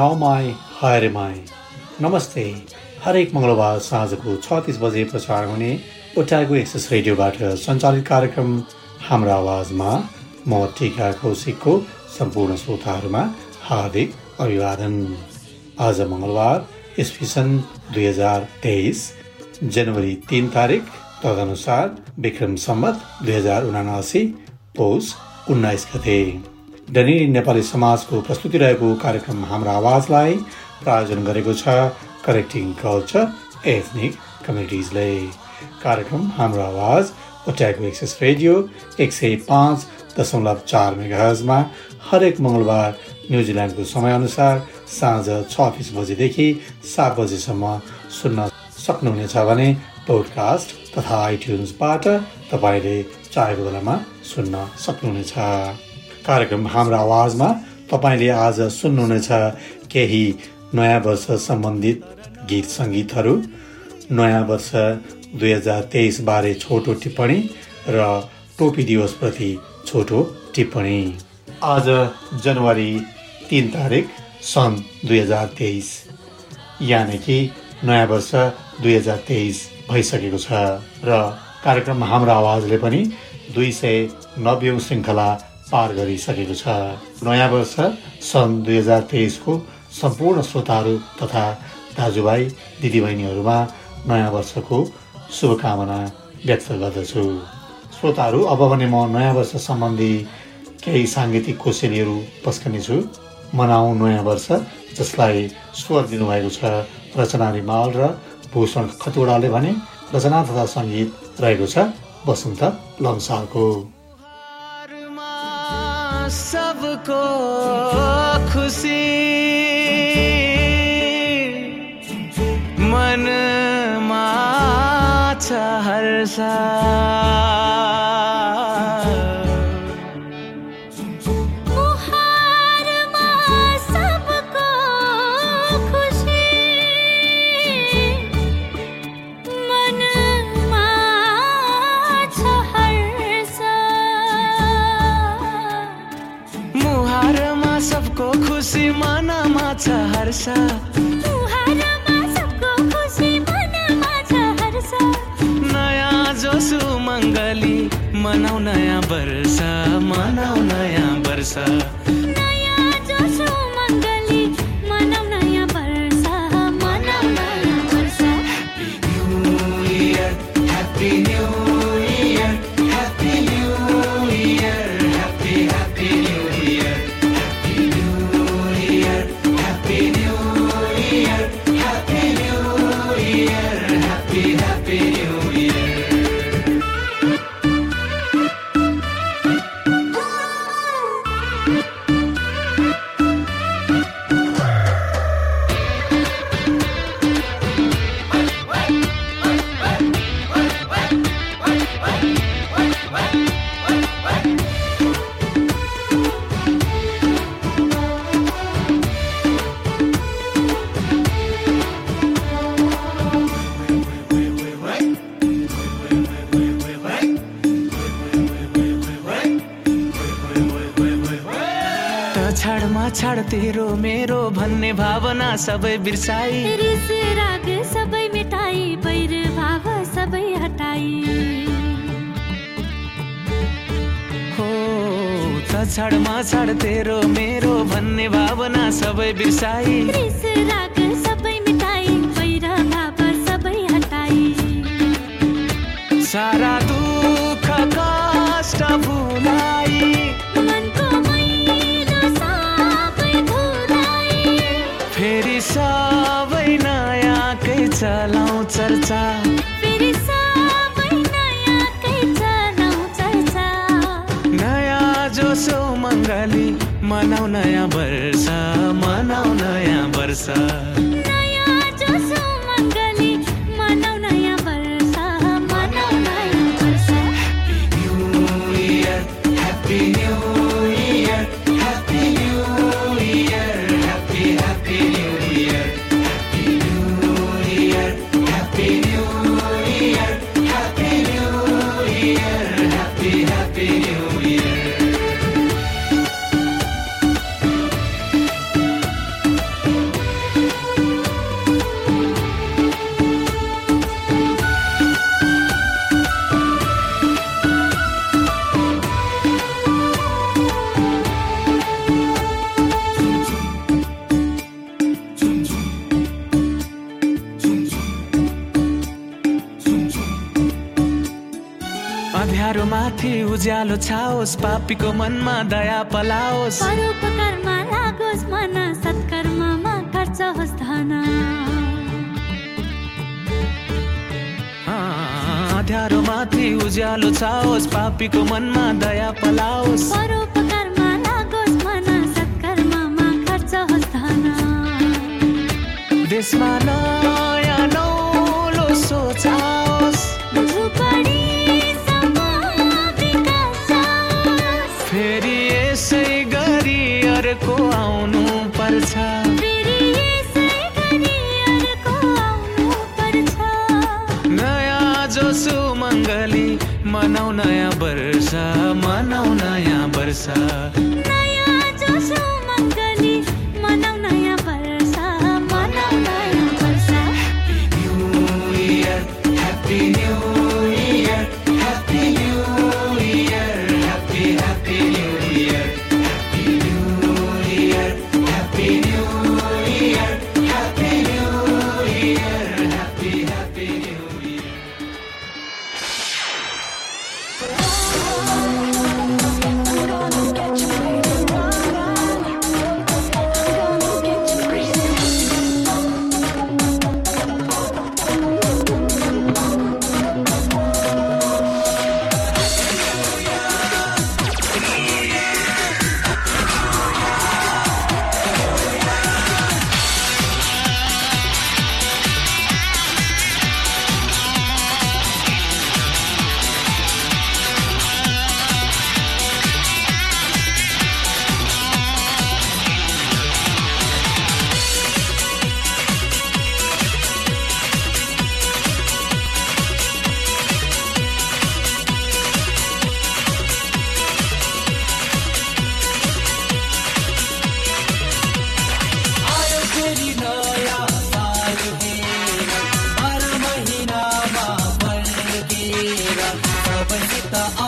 नौमाई हायरेमाई नमस्ते। हरेक मङ्गलबार साँझको छ तिस बजे प्रसार हुने ओटागो एक्सेस रेडियोबाट सञ्चालित कार्यक्रम हाम्रो आवाजमा म टिका कौशिकको सम्पूर्ण श्रोताहरूमा हार्दिक अभिवादन। आज मङ्गलबार इस्पिसन दुई हजार तेइस जनवरी तिन तारिक तदनुसार विक्रम सम्मत दुई हजार उनासी पौष उन्नाइस गते। डनी नेपाली समाजको प्रस्तुति रहेको कार्यक्रम हाम्रो आवाजलाई प्रायोजन गरेको छ करेक्टिङ कल्चर एथनिक कम्युनिटिजले कार्यक्रम हाम्रो आवाज ओट्याको एक्सेस रेडियो एक सय पाँच दशमलव चार मेगाजमा हरेक मङ्गलबार न्युजिल्यान्डको समयअनुसार साँझ छ तिस बजेदेखि सात बजेसम्म सुन्न सक्नुहुनेछ भने पोडकास्ट तथा आइट्युन्सबाट तपाईँले चाहेको बेलामा सुन्न सक्नुहुनेछ। कार्यक्रम हाम्रो आवाजमा तपाईँले आज सुन्नुहुनेछ केही नयाँ वर्ष सम्बन्धित गीत सङ्गीतहरू। नयाँ वर्ष दुई हजार तेइस बारे छोटो टिप्पणी र टोपी दिवसप्रति छोटो टिप्पणी। आज जनवरी तिन तारिक सन् दुई हजार तेइस। यानि कि नयाँ वर्ष दुई हजार तेइस भइसकेको छ। र कार्यक्रम हाम्रो आवाजले पनि दुई सय नब्बे श्रृङ्खला पार गरिसकेको छ। नयाँ वर्ष सन् दुई हजार तेइसको सम्पूर्ण श्रोताहरू तथा दाजुभाइ दिदीबहिनीहरूमा नयाँ वर्षको शुभकामना व्यक्त गर्दछु। श्रोताहरू अब भने म नयाँ वर्ष सम्बन्धी केही साङ्गीतिक कोसेलीहरू पस्कनेछु। मनाऊ नयाँ वर्ष जसलाई स्वर दिनुभएको छ। रचना रिमाल र भूषण खतुडाले भने रचना तथा सङ्गीत रहेको छ वसन्त लम्सालको। सबको खुसी मन छ हर्षा छ नयाँ छाड तेरो मेरो भन्ने भावना सबै बिर्साई। राग सबै मिटाई बैर भाव सबै हटाई। हो त छाडमा छाड तेरो मेरो भन्ने भावना सबै बिर्साई। राग सबै मिटाई बैर भाव सबै हटाई। सारा मङ्गली मनाउ नयाँ वर्ष मनाउ नयाँ वर्ष। उज्यालो छाओस् पापीको मनमा दया पलाओस्। परोपकारमा लागोस् मन सत्कर्ममा खर्च होस् धन। अँध्यारो माथि उज्यालो छाओस् पापीको मनमा दया पलाओस्। परोपकारमा लागोस् मन सत्कर्ममा खर्च होस् धन। देशमा मङ्गली मनाउ नयाँ वर्ष मनाउ नयाँ वर्ष। Rosita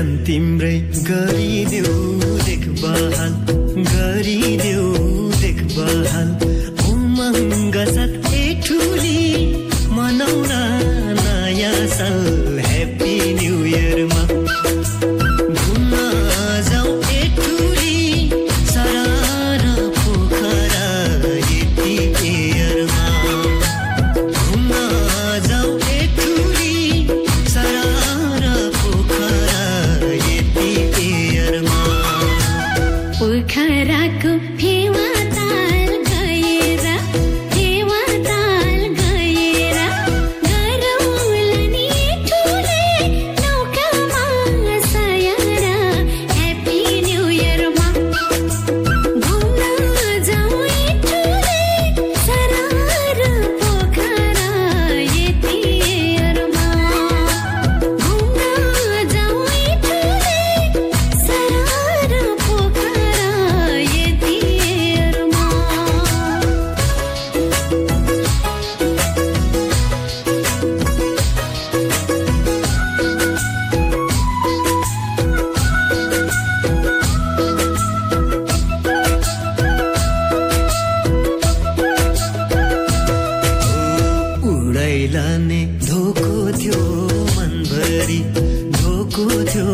तिम्रै गरिदेऊ to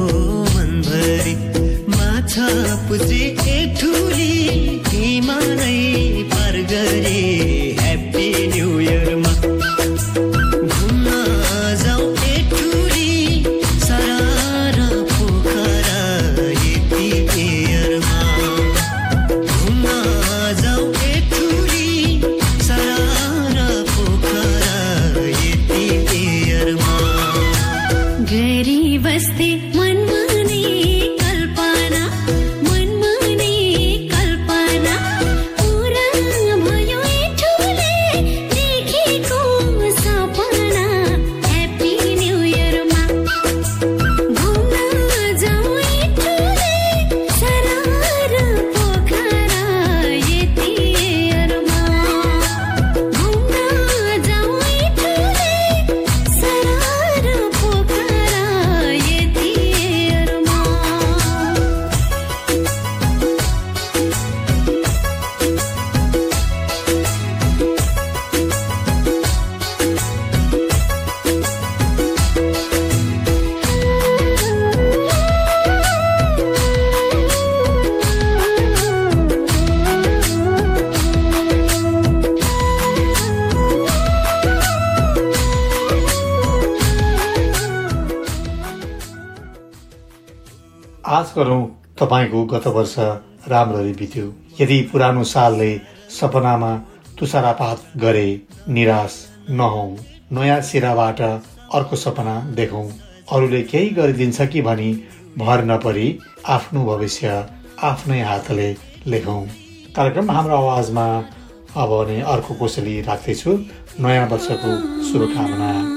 तपाईँको गत वर्ष राम्ररी बित्यो। यदि पुरानो सालले सपनामा तुसारापात गरे निराश नहौ। नयाँ सिराबाट अर्को सपना देखौँ अरूले केही गरिदिन्छ कि भनी भर नपरी आफ्नो भविष्य आफ्नै हातले लेखौँ। कार्यक्रम हाम्रो आवाजमा अब भने अर्को कोसेली राख्दैछु। नयाँ वर्षको शुभकामना।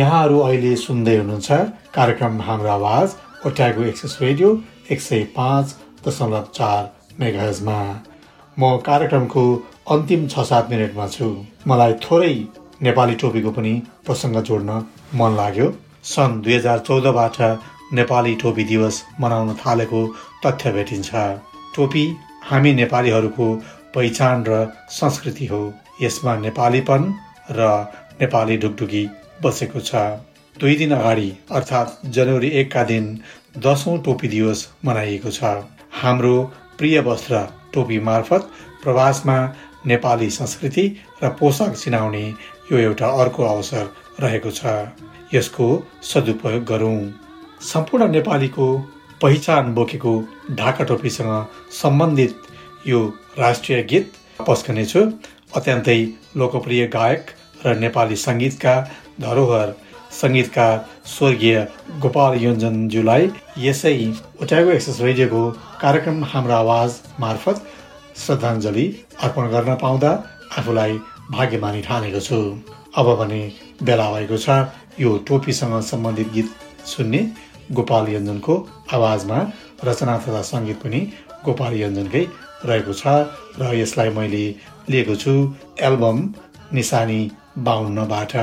यहाँहरू अहिले सुन्दै हुनुहुन्छ कार्यक्रम हाम्रो आवाज ओट्यागो एक्सेस रेडियो एक सय पाँच दशमलव चार मेगाजमा म कार्यक्रमको अन्तिम छ सात मिनटमा छु। मलाई थोरै नेपाली टोपीको पनि प्रसङ्ग जोड्न मन लाग्यो। सन् दुई हजार चौधबाट नेपाली टोपी दिवस मनाउन थालेको तथ्य भेटिन्छ। टोपी हामी नेपालीहरूको पहिचान र संस्कृति हो। यसमा नेपालीपन र नेपाली ढुकढुकी बसेको छ। दुई दिन अगाडि अर्थात् जनवरी एकका दिन दसौँ टोपी दिवस मनाइएको छ। हाम्रो प्रिय वस्त्र टोपी मार्फत प्रवासमा नेपाली संस्कृति र पोसाक चिनाउने यो एउटा अर्को अवसर रहेको छ। यसको सदुपयोग गरौँ। सम्पूर्ण नेपालीको पहिचान बोकेको ढाका टोपीसँग सम्बन्धित यो राष्ट्रिय गीत पस्कनेछु। अत्यन्तै लोकप्रिय गायक र नेपाली सङ्गीतका धरोहर सङ्गीतकार स्वर्गीय गोपाल योन्जनज्यूलाई यसै ओट्यागो एक्सेस रेडियोको कार्यक्रम हाम्रो आवाज मार्फत श्रद्धाञ्जली अर्पण गर्न पाउँदा आफूलाई भाग्यमानी ठानेको छु अब भने बेला भएको छ यो टोपीसँग सम्बन्धित गीत सुन्ने गोपाल योन्जनको आवाजमा रचना तथा सङ्गीत पनि गोपाल योन्जनकै रहेको छ र यसलाई मैले लिएको छु एल्बम निशानी बाहुन्नबाट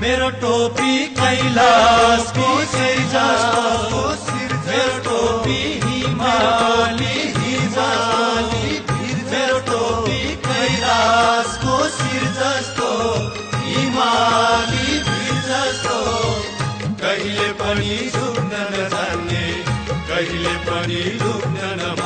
मेरो टोपी कैलाशको सिर्जस्तो मेरो टोपी हिमाली हिमाली। मेरो टोपी कैलाशको सिर्जस्तो हिमाली जस्तो। कहिले पनि झुक्न नजान्ने कहिले पनि झुक्न न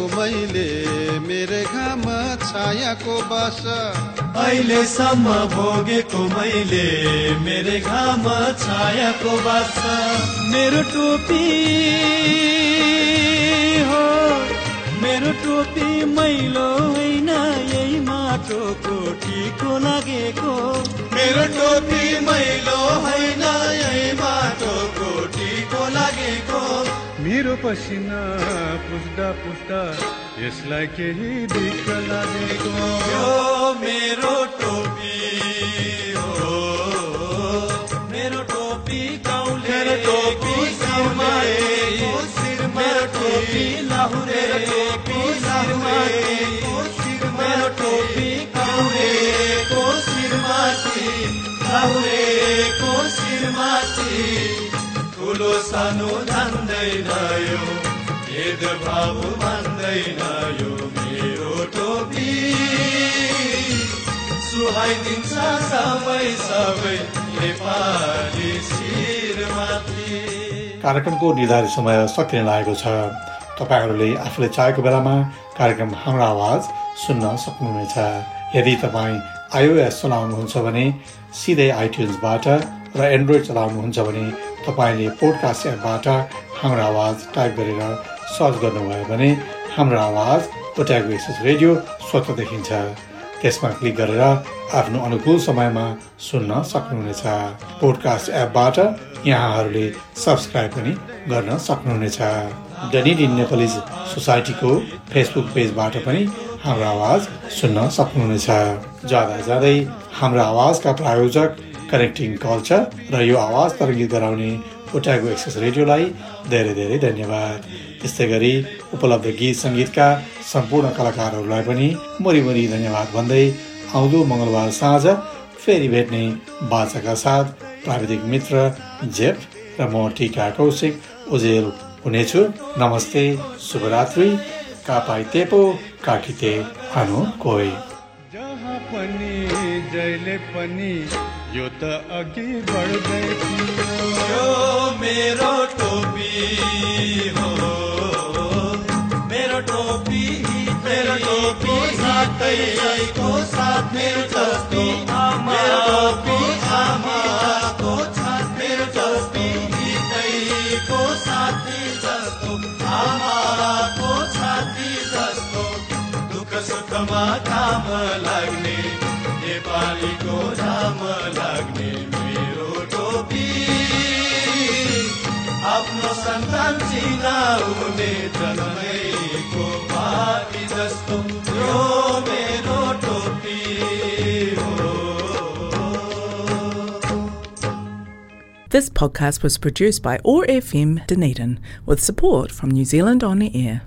भोगेको मैले मेरो घाम छायाको बास। अहिलेसम्म भोगेको मैले मेरो घाम छायाको बास। मेरो टोपी हो मेरो टोपी मैलो होइन यही माटोको टिको लागेको। मेरो टोपी मैलो होइन यही माटोको मेरो पसिना पुस्दा पुस्दा यसलाई केही दिक्क लागेको मेरो टोपी हो मेरो टोपी गाउँले मेरो टोपी शिरमा मेरो टोपी लाहुरे टोपी मेरो टोपी ठुलो सानो जान्दैन यो भेदभाव मान्दैन यो मेरो टोपी। सुहाइदिन्छ सबै सबै नेपाली शिरमाथि। कार्यक्रमको निर्धारित समय सकिन लागेको छ। तपाईँहरूले आफूले चाहेको बेलामा कार्यक्रम हाम्रो आवाज सुन्न सक्नुहुनेछ। यदि तपाईँ आइओएस चलाउनुहुन्छ भने सिधै आइट्युन्सबाट र एन्ड्रोइड चलाउनुहुन्छ भने तपाईँले पोडकास्ट एपबाट हाम्रो आवाज टाइप गरेर सर्च गर्नुभयो भने हाम्रो आवाज ओट्यागो एसएस रेडियो स्वतः देखिन्छ। त्यसमा क्लिक गरेर आफ्नो अनुकूल समयमा सुन्न सक्नुहुनेछ। पोडकास्ट एपबाट यहाँहरूले सब्सक्राइब पनि गर्न सक्नुहुनेछ। डनिड इन नेपालिज सोसाइटीको फेसबुक पेजबाट पनि हाम्रो आवाज सुन्न सक्नुहुनेछ। जाँदा जाँदै हाम्रो आवाजका प्रायोजक कनेक्टिङ कल्चर र यो आवाज तरङ्गित गराउने ओट्यागो एक्सेस रेडियोलाई धेरै धेरै धन्यवाद। त्यस्तै गरी उपलब्ध गीत सङ्गीतका सम्पूर्ण कलाकारहरूलाई पनि मरिमरि धन्यवाद भन्दै आउँदो मङ्गलबार साँझ फेरि भेट्ने बाचाका साथ प्राविधिक मित्र जेफ र म टिका कौशिक उजेल हुनेछु। नमस्ते शुभरात्रि कापाई तेपो काकिते आनु कोई। जहाँ पनि जहिले पनि यो त अघि बढ्दै थियो यो मेरो टोपी हो। मेरो टोपी मेरो टोपी साथैको साथ मेरो टोपी मेरो टोपी आमाको साथ मेरो टोपी हितैको साथी जस्तो आमाको साथी जस्तो। दुःख सुखमा काम लाग्ने नेपालीको नाम लाग्ने मेरो टोपी आफ्नो सन्तान चिनाउने जन्मैको पापी जस्तो यो मेरो टोपी हो This podcast was produced by OAR FM Dunedin with support from New Zealand On the Air.